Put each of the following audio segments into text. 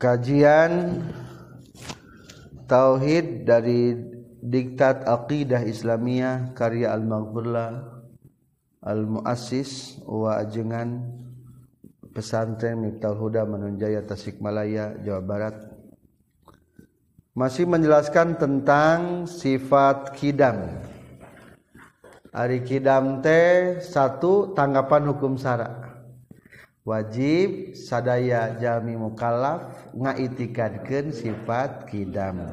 kajian tauhid dari diktat aqidah Islamiyah karya Al-Maghfurlah Al-Muassis wa ajengan pesantren Miftahul Huda Manunjaya Tasikmalaya Jawa Barat. Masih menjelaskan tentang sifat kidam. Ari kidam teh satu tanggapan hukum syarat wajib sadaya jami mukallaf ngaitikadkeun sifat kidam.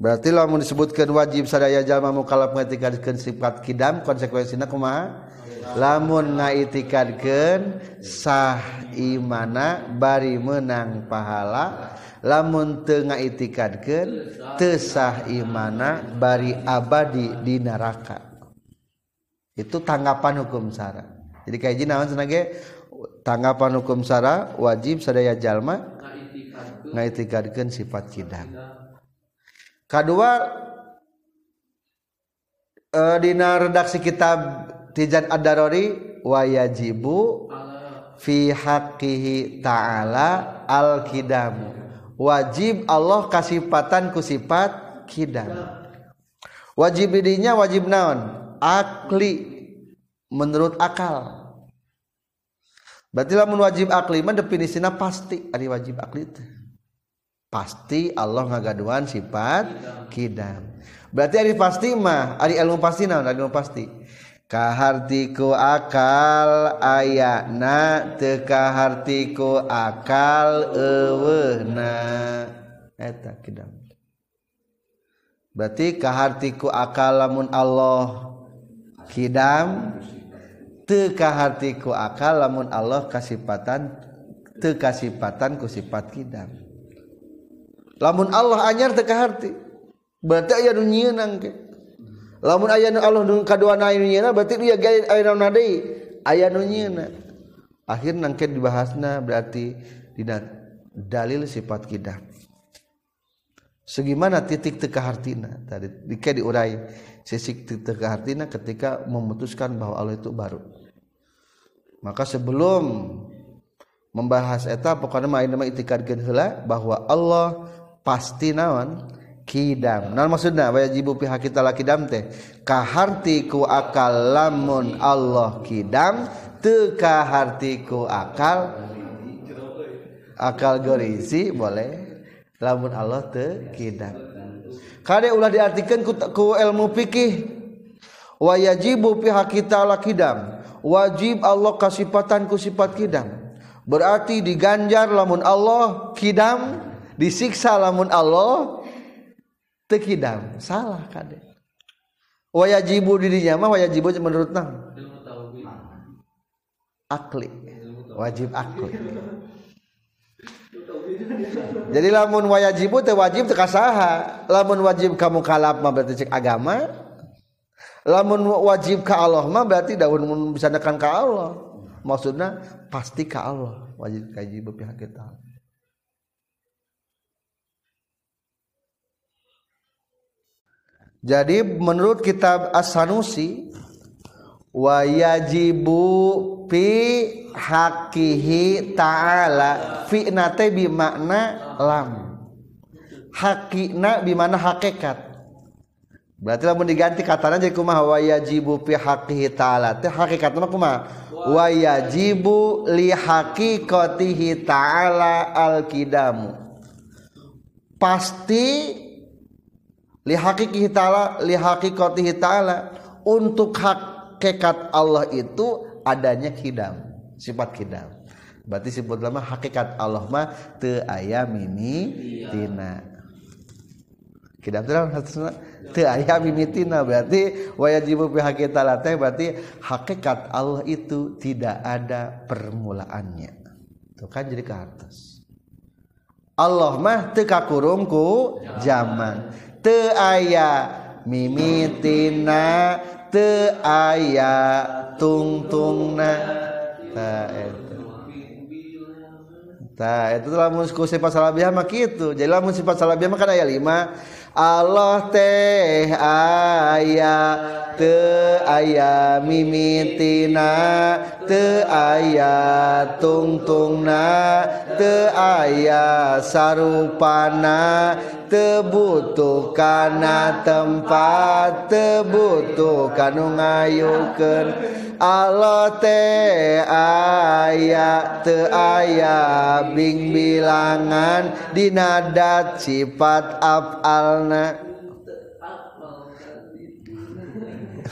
Berarti lamun disebutkan wajib sadaya jalma mukallaf ngaitikadkeun sifat kidam konsekuensina kumaha? Lamun ngaitikadkeun sah imana bari menang pahala lamun teu ngaitikadkeun teu sah imana bari abadi di neraka. Itu tanggapan hukum syara jadi kayak jinawan senage? tanggapan hukum Sara wajib sadaya jalma ngaitikadkeun sifat kidam kedua e, dina redaksi kitab Tijan Ad-Darori wayajibu fi haqqihi ta'ala al-kidamu. Wajib Allah kasipatan ku sifat kidam. Wajib dirinya wajib naon? Akli menurut akal. Berarti lamun wajib akli mah definisina pasti. Ari wajib akli teh. Pasti Allah ngagaduan sifat kidam. Berarti ari pasti mah ari ilmu pasti naon? Ilmu pasti. Kahartiku akal ayana teu kahartiku akal eueuhna eta kidam. Berarti kahartiku akal lamun Allah kidam tekahatiku akal lamun Allah kasihpatan tekasihpatan ku sifat kidam lamun Allah anyar tekahati berarti aya nu nyieunang ke? Lamun aya nu Allah nu kaduana nyieuna berarti dia gawe aya naon deui aya nu akhir nangke dibahasna berarti dina dalil sifat kidam segimana titik tekahartina tadi dike diurai sisi titik tekahartina ketika memutuskan bahwa Allah itu baru maka sebelum membahas eta pokoknya main nama itikadkeun heula bahwa Allah pasti naon? Kidam. Naon maksudna? Wajibu pihak kita la kidam teh. Kaharti ku akal lamun Allah kidam teu kaharti ku akal akal gorisi boleh. Lamun Allah teu kidam. Kade ulah diartikeun ku, ku ilmu fikih. Wajibu pihak kita la kidam. Wajib Allah kasihpatanku sifat kidam. Berarti diganjar lamun Allah kidam disiksa lamun Allah tekidam. Salah kade wajibu dirinya mah wajibu menurut nang. Akli. Wajib akli. Jadi lamun wajibu teh wajib teh kasaha. Lamun wajib kamu kalap mah berarti cek agama lamun wajib ke Allah mah berarti daun bisa nekan ke Allah. Maksudnya pasti ke Allah wajib kaji berpihak kita. Jadi menurut kitab As-Sanusi wa yajibu fi hakihi ta'ala fi nate bi makna lam. Hakina bi mana hakikat berarti lamun diganti katanya jadi kumaha? Wa yajibu fi haqqihi ta'ala. Teh hakikatna kumaha? Wa yajibu li haqiqatihi ta'ala al kidamu pasti li haqiqihi ta'ala li haqiqatihi ta'ala. Untuk hakikat Allah itu adanya kidam sifat kidam. Berarti sebut lama hakikat Allah mah teu aya mimi tina kidam teh teu aya mimitina berarti wajibu pihak kita latih berarti hakikat Allah itu tidak ada permulaannya. Itu kan jadi ke atas. Allah mah teu kakurung ku zaman. Teu aya mimitina teu aya tungtungna. Ta eta. Nah, itu telah musku sifat salabiah mah gitu. Jadi lamun sifat salabiah mah kan ayat 5. Allah teh aya te aya mimitina te aya tungtungna te aya sarupana te butuh kana tempat te butuh kanu ngayukeun. alote aya te aya bing bilangan dinadat sifat afalna.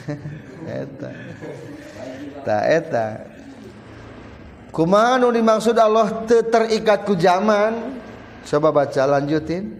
Eta. Ta eta. Kumaha nu dimaksud Allah te terikat ku zaman coba baca lanjutin.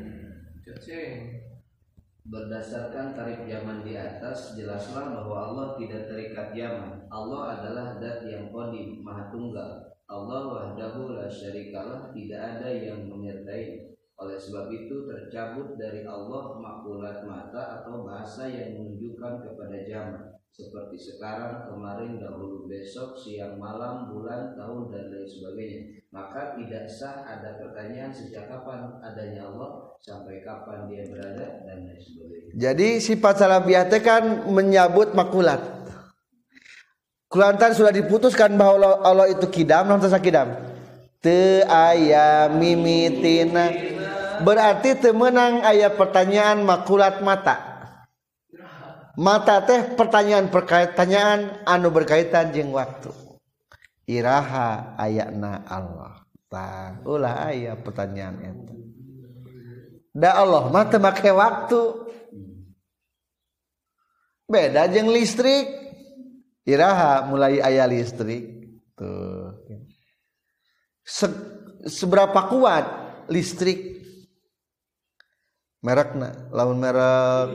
Berdasarkan tarif zaman di atas, jelaslah bahwa Allah tidak terikat zaman. Allah adalah zat yang qadim, maha tunggal. Allah wahdahu la syarikalah, tidak ada yang menyertai. Oleh sebab itu tercabut dari Allah makulat mata atau bahasa yang menunjukkan kepada zaman. Seperti sekarang, kemarin, dahulu, besok, siang, malam, bulan, tahun, dan lain sebagainya. Maka tidak sah ada pertanyaan sejak kapan adanya Allah, sampai kapan dia berada, dan lain sebagainya. Jadi sifat salabiah teh kan menyabut makulat. Kulantan sudah diputuskan bahwa Allah, itu kidam, non kidam. Te aya mimitina. Berarti temenang ayat pertanyaan makulat mata. Mata teh pertanyaan pertanyaan anu berkaitan jeung waktu. Iraha ayatna Allah. Tah, ulah aya pertanyaan itu. Da Allah teu make waktu. Beda jeung listrik. Iraha mulai aya listrik. Tuh. Se seberapa kuat listrik? Merekna, lamun merek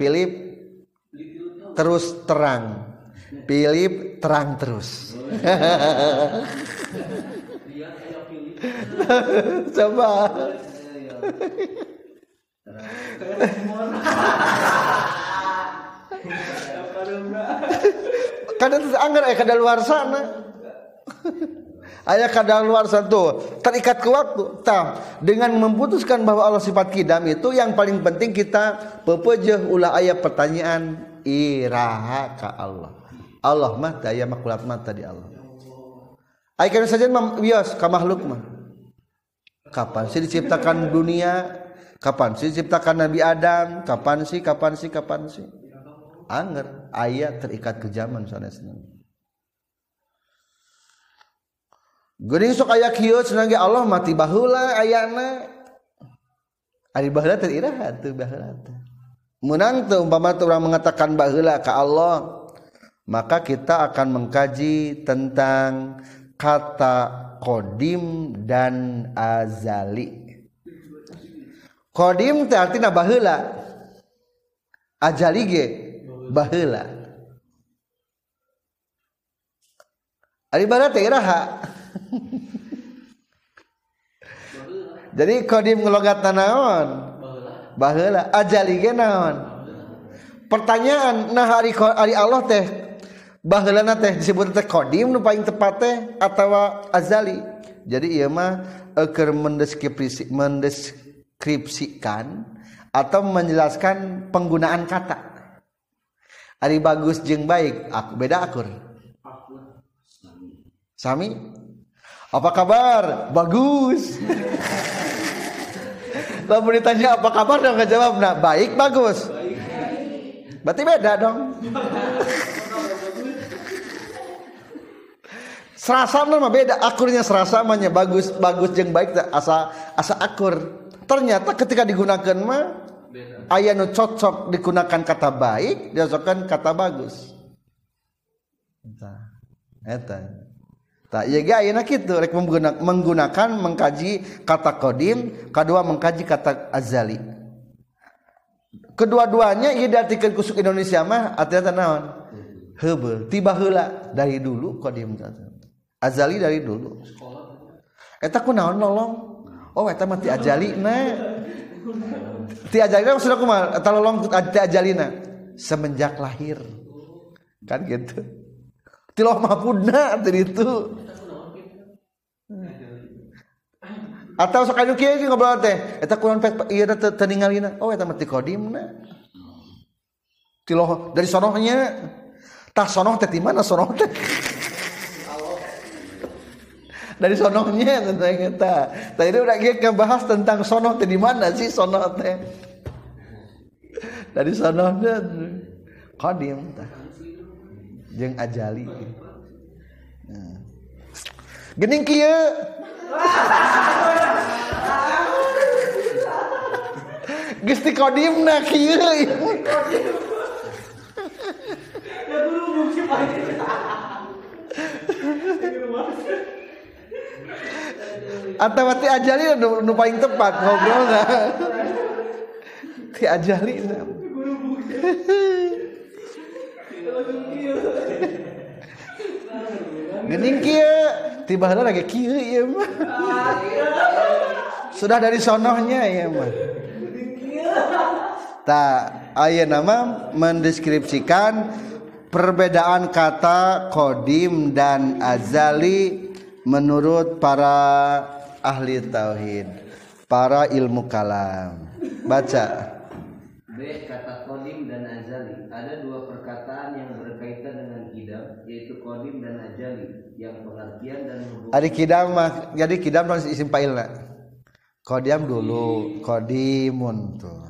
Philip terus terang. Philip terang terus. Coba. Kadang anggar eh kada luar sana. Ayah kada luar satu terikat ke waktu. Tam dengan memutuskan bahwa Allah sifat kidam itu yang paling penting kita pepejeh ulah ayat pertanyaan iraha ka Allah. Allah mah daya makulat mata di Allah. Ayat saja bios ka makhluk mah. Kapan sih diciptakan dunia? Kapan sih diciptakan Nabi Adam? Kapan sih? Kapan sih? Kapan sih? Anger ayat terikat ke zaman sanesna. Geuning sok aya kieu cenah Allah mati baheula ayana. Ari baheula teh iraha teu. Menang teu umpama teu urang mengatakan baheula ka Allah, maka kita akan mengkaji tentang kata kodim dan azali. Kodim teh artinya baheula. Azali ge baheula. Ari baheula teh. Jadi kodim ngelogat naon? Baheula. Ajali ge? Pertanyaan nah hari hari Allah teh baheulana teh disebut teh kodim nu paling tepat teh atawa azali. Jadi ieu mah keur mendeskripsi mendeskripsikan atau menjelaskan penggunaan kata. Ari bagus jeung baik, aku beda akur. Sami? Apa kabar? Bagus. Lalu ditanya apa kabar dong jawab, nah baik bagus. Berarti beda dong. serasa mah beda, akurnya serasa mahnya bagus, bagus jeng baik asa asa akur. Ternyata ketika digunakan mah ayah nu cocok digunakan kata baik, diasokan kata bagus. Eta. Eta. Tak ya gaya nak itu rek menggunakan, menggunakan mengkaji kata kodim, kedua mengkaji kata azali. Kedua-duanya ia diartikan kusuk Indonesia mah artinya naon? Hebe, tiba heula dari dulu kodim azali dari dulu. Eta ku naon nolong? Oh eta mah ti ajalina. Ti ajalina maksudna kumaha? Eta lolong ti ajalina semenjak lahir. Kan gitu tiloh mahfudna tadi itu. Atau sekali anu kieu ngobrol teh. Eta kurang pek ieu teh teningalina. Oh eta mah tikodimna tiloh dari sonohnya. Tah sonoh teh di mana sonoh teh? Dari sonohnya tentang kita tadi udah kita bahas tentang sonoh teh di mana sih sonoh teh? Dari sonohnya. Kodim teh jeung ajali nah. gening kieu Gusti kodimna kieu. Atau ti ajali nu, nu paling tepat ngobrol nggak? Ti ajali. Gening kieu, tiba lagi kieu ieu mah. Sudah dari sonohnya ya mah. Tak ayat nama mendeskripsikan perbedaan kata kodim dan azali menurut para ahli tauhid, para ilmu kalam. Baca. B. Kata kodim dan azali. Ada dua perkataan yang berkaitan dengan kidam, yaitu kodim dan ajali, yang Adi kidam mah, jadi kidam harus isim fa'ilna. Kodiam dulu, kodimun tuh.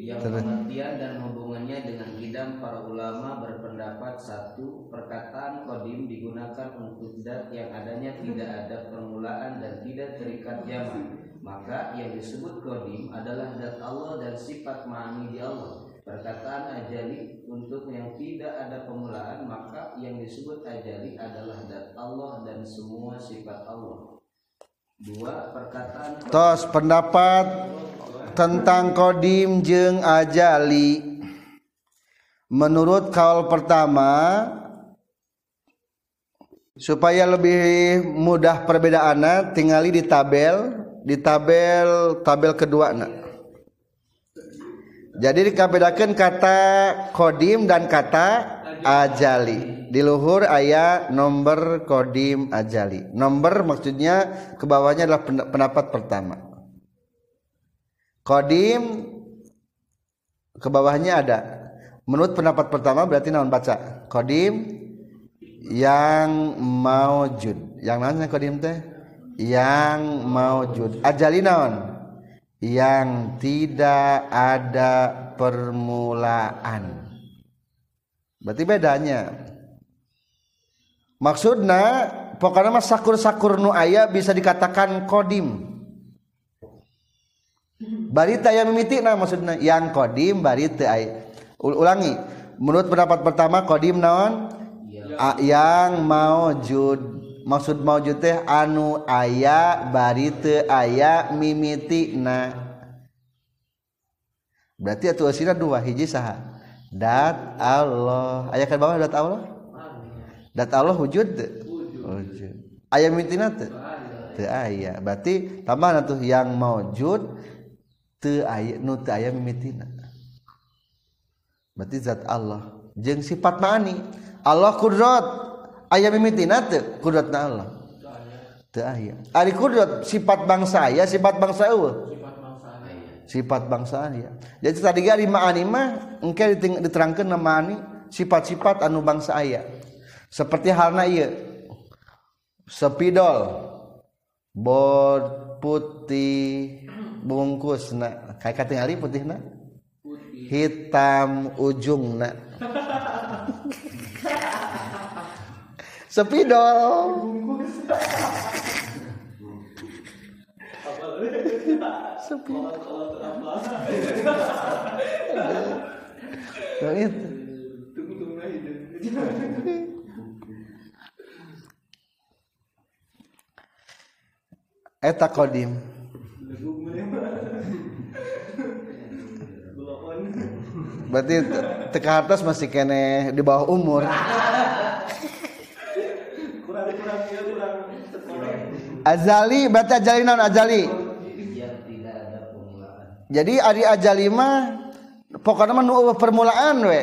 Yang pengertian dan hubungannya dengan kidam para ulama berpendapat satu perkataan kodim digunakan untuk zat yang adanya tidak ada permulaan dan tidak terikat zaman. Maka yang disebut kodim adalah zat Allah dan sifat ma'ani di Allah. Perkataan ajali untuk yang tidak ada permulaan maka yang disebut ajali adalah zat Allah dan semua sifat Allah. Dua perkataan Tos pendapat tentang kodim jeng ajali menurut kaul pertama supaya lebih mudah perbedaannya tinggali di tabel di tabel tabel kedua nak jadi dikabedakan kata kodim dan kata ajali. Di luhur ayat nomor kodim ajali. Nomor maksudnya ke bawahnya adalah pendapat pertama. Kodim ke bawahnya ada. Menurut pendapat pertama berarti naon baca? Kodim yang maujud. Yang namanya kodim teh? Yang maujud. Ajali naon yang tidak ada permulaan. Berarti bedanya. Maksudnya pokoknya mas sakur-sakur nu aya bisa dikatakan kodim. Barita yang mimiti nah maksudnya. Yang kodim barita aya ulangi. Menurut pendapat pertama kodim naon? A, yang maujud maksud maujud teh anu aya barite aya mimitina berarti atuh asina dua hiji saha. Dat Allah. Aya kan bawah dat Allah? Dat Allah wujud. Wujud. Aya mimitina teu? Teu aya. Berarti tambah tuh yang maujud teu aya nu teu aya mimitina berarti zat Allah. Jeung sifat mani Allah kudrat. ayam mimitina teu kudratna Allah. Teu aya ari kudrat sifat bangsa aya sifat bangsa eueuh? Sifat bangsa aya jadi tadi gari maani mah engke diterangkeun na maani sifat-sifat anu bangsa aya seperti halna ieu sepidol bod putih bungkusna kayak katingali putihna hitam ujungna sepidol. Sepi nah itu eta kodim. Berarti teka atas masih kene di bawah umur azali berarti azali non azali. Jadi ari ajali mah pokoknya mah nu permulaan we.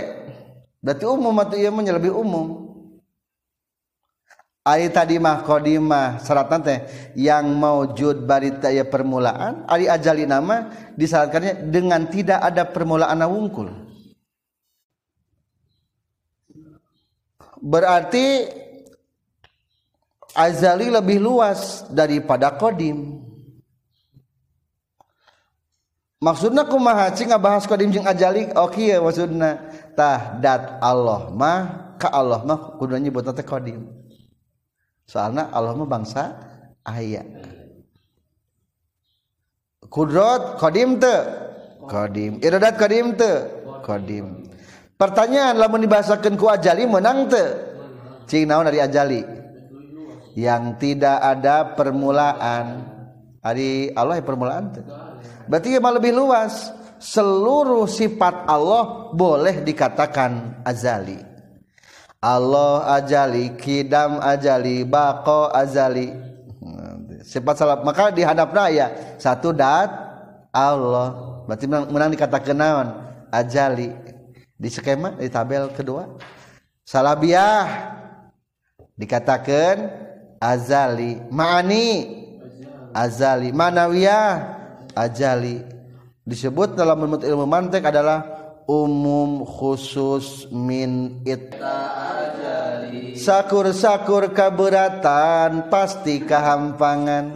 Berarti umum atau iya mah lebih umum. Ali tadi mah kodimah syarat teh yang maujud barita ya permulaan ali ajali nama disyaratkannya dengan tidak ada permulaan wungkul. Berarti azali lebih luas daripada kodim maksudnya kumaha cing ngabahas kodim jeung ajali oke okay, ya maksudna tah dat Allah mah ka Allah mah kudu nyebut teh kodim soalnya Allah mah bangsa ayat kudrot kodim te kodim iradat kodim te kodim pertanyaan lamun dibahasakan ku ajali menang te cing naon dari ajali yang tidak ada permulaan. Hari Allah yang permulaan te berarti mah lebih luas. Seluruh sifat Allah boleh dikatakan azali. Allah ajali kidam ajali bako azali. Sifat salah maka dihadapna ya satu dat Allah. Berarti menang, menang dikatakan naon? Ajali di skema di tabel kedua. Salabiah. Dikatakan azali. Ma'ani. Azali. Manawiyah. Ajali disebut dalam ilmu mantek adalah umum khusus min it. Sakur-sakur keberatan pasti kehampangan.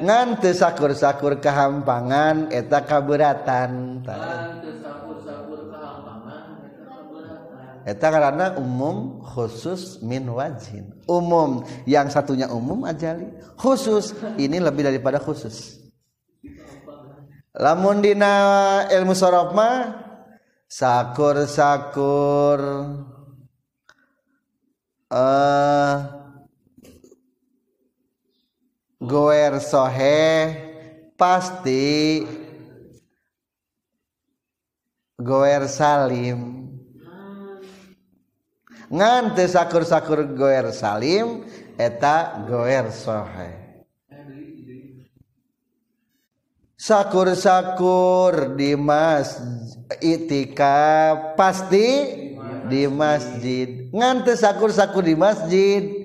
Ngan sakur-sakur kehampangan eta keberatan eta karena umum khusus min wajin umum. Yang satunya umum ajali. Khusus. Ini lebih daripada khusus. Lamun dina ilmu sorof mah sakur-sakur. Uh, goer sohe pasti goer salim ngante sakur-sakur goer Salim eta goer sohe. Sakur-sakur di mas itikaf pasti di masjid. Ngante sakur-sakur di masjid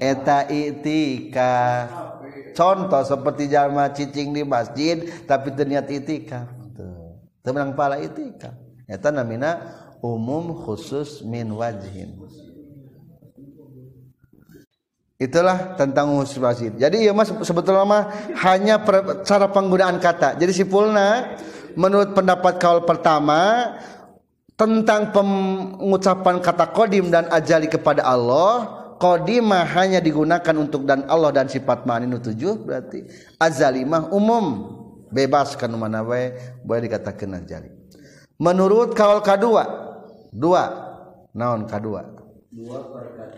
eta itikaf contoh seperti jalma cicing di masjid tapi ternyata itikaf tuh menang pala itikaf eta namina umum khusus min wajhin. Itulah tentang umus wasid jadi ya mas sebetulnya mah hanya per, cara penggunaan kata. Jadi simpulnya menurut pendapat kaul pertama tentang pengucapan kata kodim dan ajali kepada Allah kodimah hanya digunakan untuk dan Allah dan sifat ma'aninu tujuh berarti azali mah umum. Bebas kan mana boleh dikatakan ajali. Menurut kaul kedua dua. Naon kedua dua? Perkara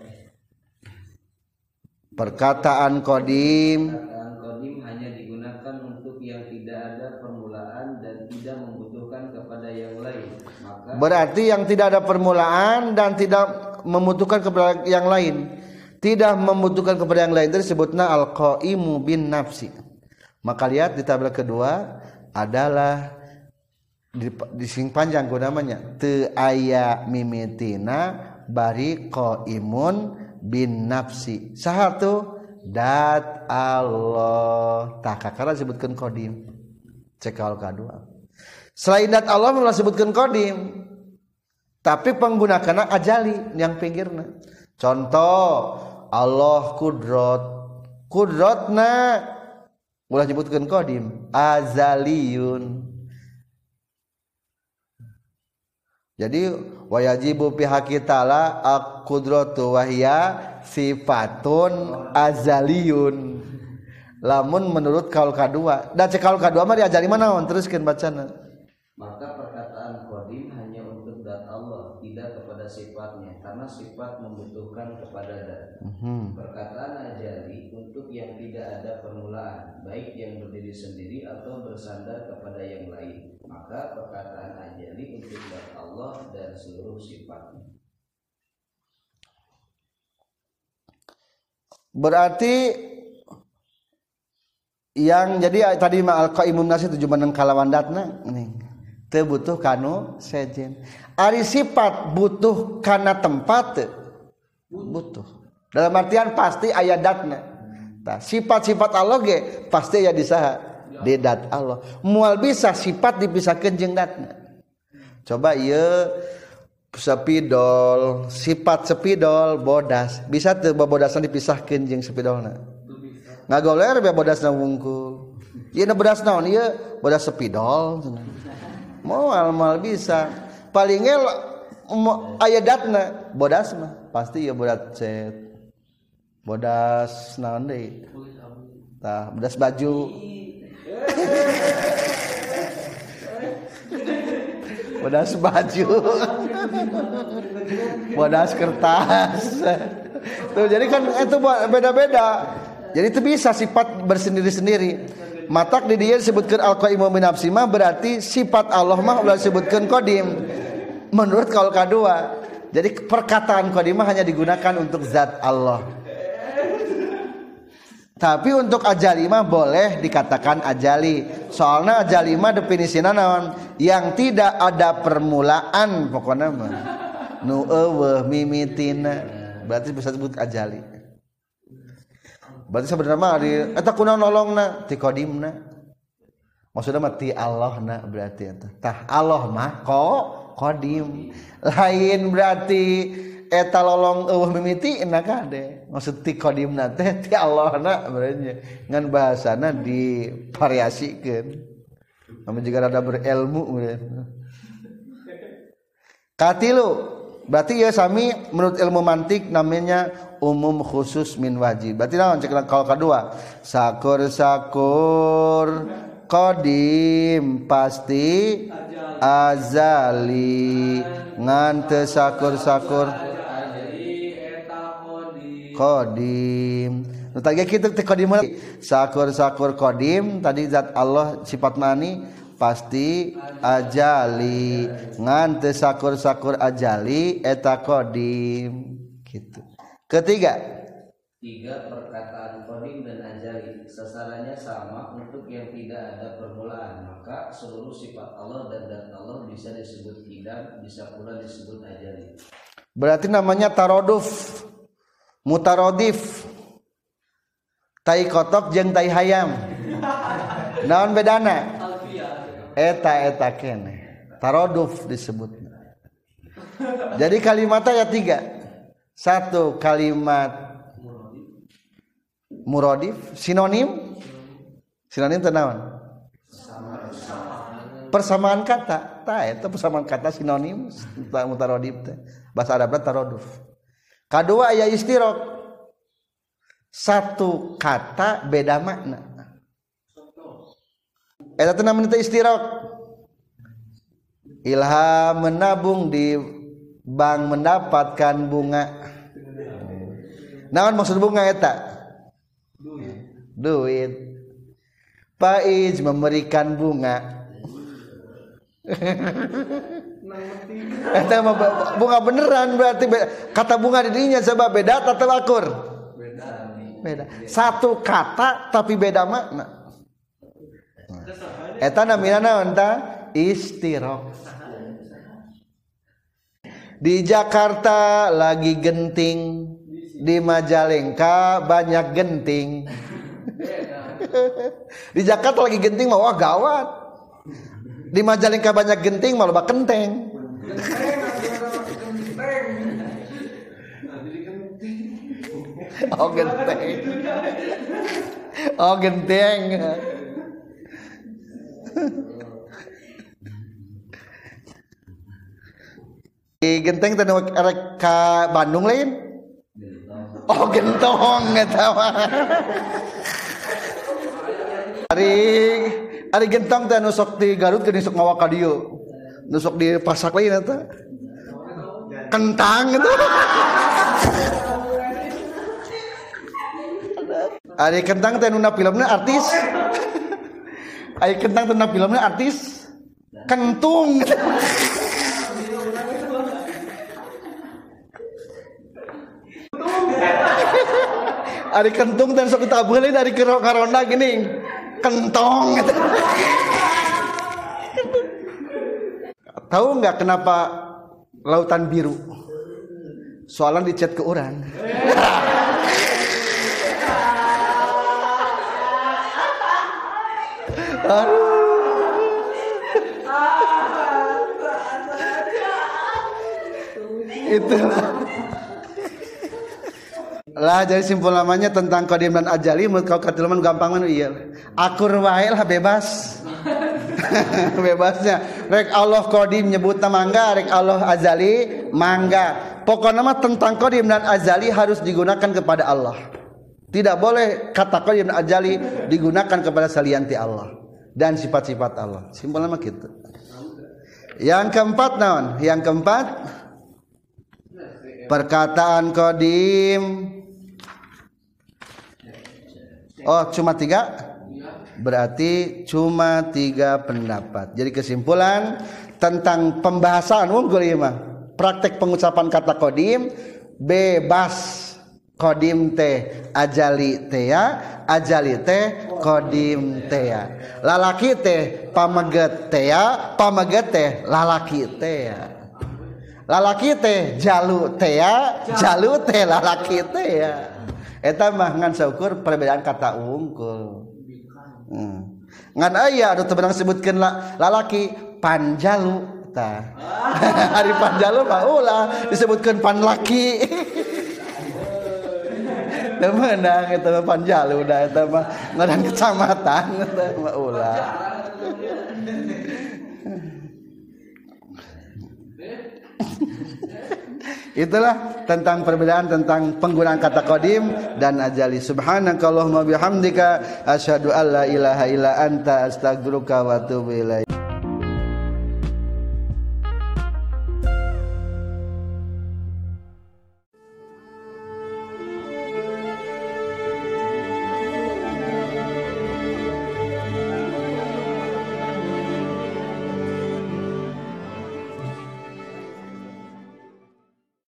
perkataan kodim perkataan kodim hanya digunakan untuk yang tidak ada permulaan dan tidak membutuhkan kepada yang lain. Maka berarti yang tidak ada permulaan dan tidak membutuhkan kepada yang lain. Tidak membutuhkan kepada yang lain disebutnya al qaimu bin nafsi. Maka lihat di tabel kedua adalah di, di sing panjang namanya. Te aya mimitina bari qaimun bin nafsi. Satu dat Allah. Tak kakara sebutkan kodim cekal kedua selain dat Allah malah sebutkan kodim tapi penggunakan ajali yang pinggirnya. Contoh Allah kudrot kudrotna mulai sebutkan kodim azaliyun jadi wajibu pihak ta'ala akudratu wahya sifatun azaliyun. Lamun menurut kaul kedua dan cek kaul kedua mah diajari mana on teruskan bacana. Maka perkataan kodim hanya untuk dat Allah tidak kepada sifatnya karena sifat membutuhkan kepada dat mm-hmm. perkataan ajali untuk yang tidak ada permulaan baik yang berdiri sendiri atau bersandar kepada yang lain. Maka perkataan memiliki Allah dan seluruh sifatnya. Berarti yang jadi tadi ma al qaimun nasi tujuh meneng kalawan datna nih teu butuh kanu sejen. Ari sifat butuh karena tempat butuh. Dalam artian pasti ayat datna. Nah, sifat-sifat Allah ge pasti aya di saha di dat Allah. Mual bisa sifat dipisahkeun jeung datna. coba iya sepidol sifat sepidol bodas. Bisa tuh bodasan dipisahkan jeng sepidolna? Nggak goler be bodas wungkul iya na bodas naon? Iya bodas sepidol. Mau mal bisa. Palingnya ayat datna bodas mah. Pasti ya bodas cet. Bodas naon deh? Tah bodas baju. bodas baju. Bodas kertas. Tuh jadi kan itu beda-beda. Jadi itu bisa sifat bersendiri-sendiri. Matak di dia disebutkan al qaimu min mah berarti sifat Allah mah ulah disebutkan qadim. Menurut kaul kedua jadi perkataan qadimah hanya digunakan untuk zat Allah tapi untuk ajali mah boleh dikatakan ajali. Soalnya ajali mah definisinya naon? Yang tidak ada permulaan pokoknya mah. Nu eueuh mimitina. Berarti bisa disebut ajali. Berarti sebenarnya mah di eta kunaon nolongna? Ti qadimna maksudnya mah ti na berarti eta. Tah Allah mah ko qadim. Lain berarti eta lolong eueuh mimiti na kade maksud ti qadimna teh ti na berarti ngan bahasana divariasikeun namun juga ada berilmu katilu berarti ya sami menurut ilmu mantik namanya umum khusus min wajib. Berarti cek kalau kedua? Sakur sakur Qadim pasti azali. Ngante sakur-sakur. Qadim. Nu tadi kitu teh qadim sakur-sakur qadim tadi zat Allah sifat mani pasti ajali. Ngante sakur-sakur ajali eta qadim. Gitu. Ketiga. Tiga perkataan kodim dan ajali sasarannya sama untuk yang tidak ada permulaan. Maka seluruh sifat Allah dan dan Allah bisa disebut tidak bisa pula disebut ajali berarti namanya taroduf mutarodif. Tai kotok jeng tai hayam. Naon bedana? Eta eta kene. Taroduf disebut jadi kalimatnya ya tiga. Satu kalimat murodif sinonim? Sinonim tenawan persamaan kata. Tak itu persamaan kata sinonim mutarodif teh. Bahasa Arabnya taroduf. Kedua ayat istirok. Satu kata beda makna. Eta itu namanya istirok? Ilham menabung di bank mendapatkan bunga. Naon maksud bunga eta duit. Paiz memberikan bunga. Eta bunga beneran berarti kata bunga di dirinya coba beda atau akur beda satu kata tapi beda makna. Eta namina naon ta? Istirok di Jakarta lagi genting di Majalengka banyak genting di Jakarta lagi genting mau wah gawat. Di Majalengka banyak genting malah bak kenteng. Oh genteng. Oh genteng. Di genteng tadi ka Bandung lain? Oh gentong eta mah hari hari gentong teh nusuk di Garut ke nusuk ngawa nusuk di pasak lain eta. Kentang itu Ari kentang teh nuna filmnya artis. Ari kentang teh nuna filmnya artis. Kentung. Ari kentung dan sok tabulin dari karona gini kentong. Gitu. tahu nggak kenapa lautan biru? Soalan dicat ke orang. Itulah lah jadi simpul namanya tentang kodim dan ajali menurut kau gampang mana iya. Akur wae lah bebas. Bebasnya. Rek Allah kodim nyebut mangga rek Allah azali mangga. Pokoknya mah tentang kodim dan azali harus digunakan kepada Allah. Tidak boleh kata kodim dan ajali digunakan kepada salianti Allah dan sifat-sifat Allah. Simpul nama gitu yang keempat naon? Yang keempat perkataan kodim Oh cuma tiga? Berarti cuma tiga pendapat. Jadi kesimpulan tentang pembahasan unggul ya mah praktek pengucapan kata kodim bebas kodim teh ajali teh ya ajali teh kodim teh ya. Lalaki teh pameget teh ya pameget teh lalaki teh ya. Lalaki teh jalu teh ya jalu teh lalaki teh ya eta mah ngan saukur perbedaan kata unggul. Hmm. ngan aya ada tebenang sebutkan la, lalaki panjalu ta ah. ari panjalu mah ulah disebutkan panlaki. Demenang eta mah panjalu da eta mah ngaran kecamatan itu mah ulah. Itulah tentang perbedaan tentang penggunaan kata qadim dan ajali. Subhanakallahumma bihamdika asyhadu alla ilaha illa anta astaghfiruka wa atubu ilaik.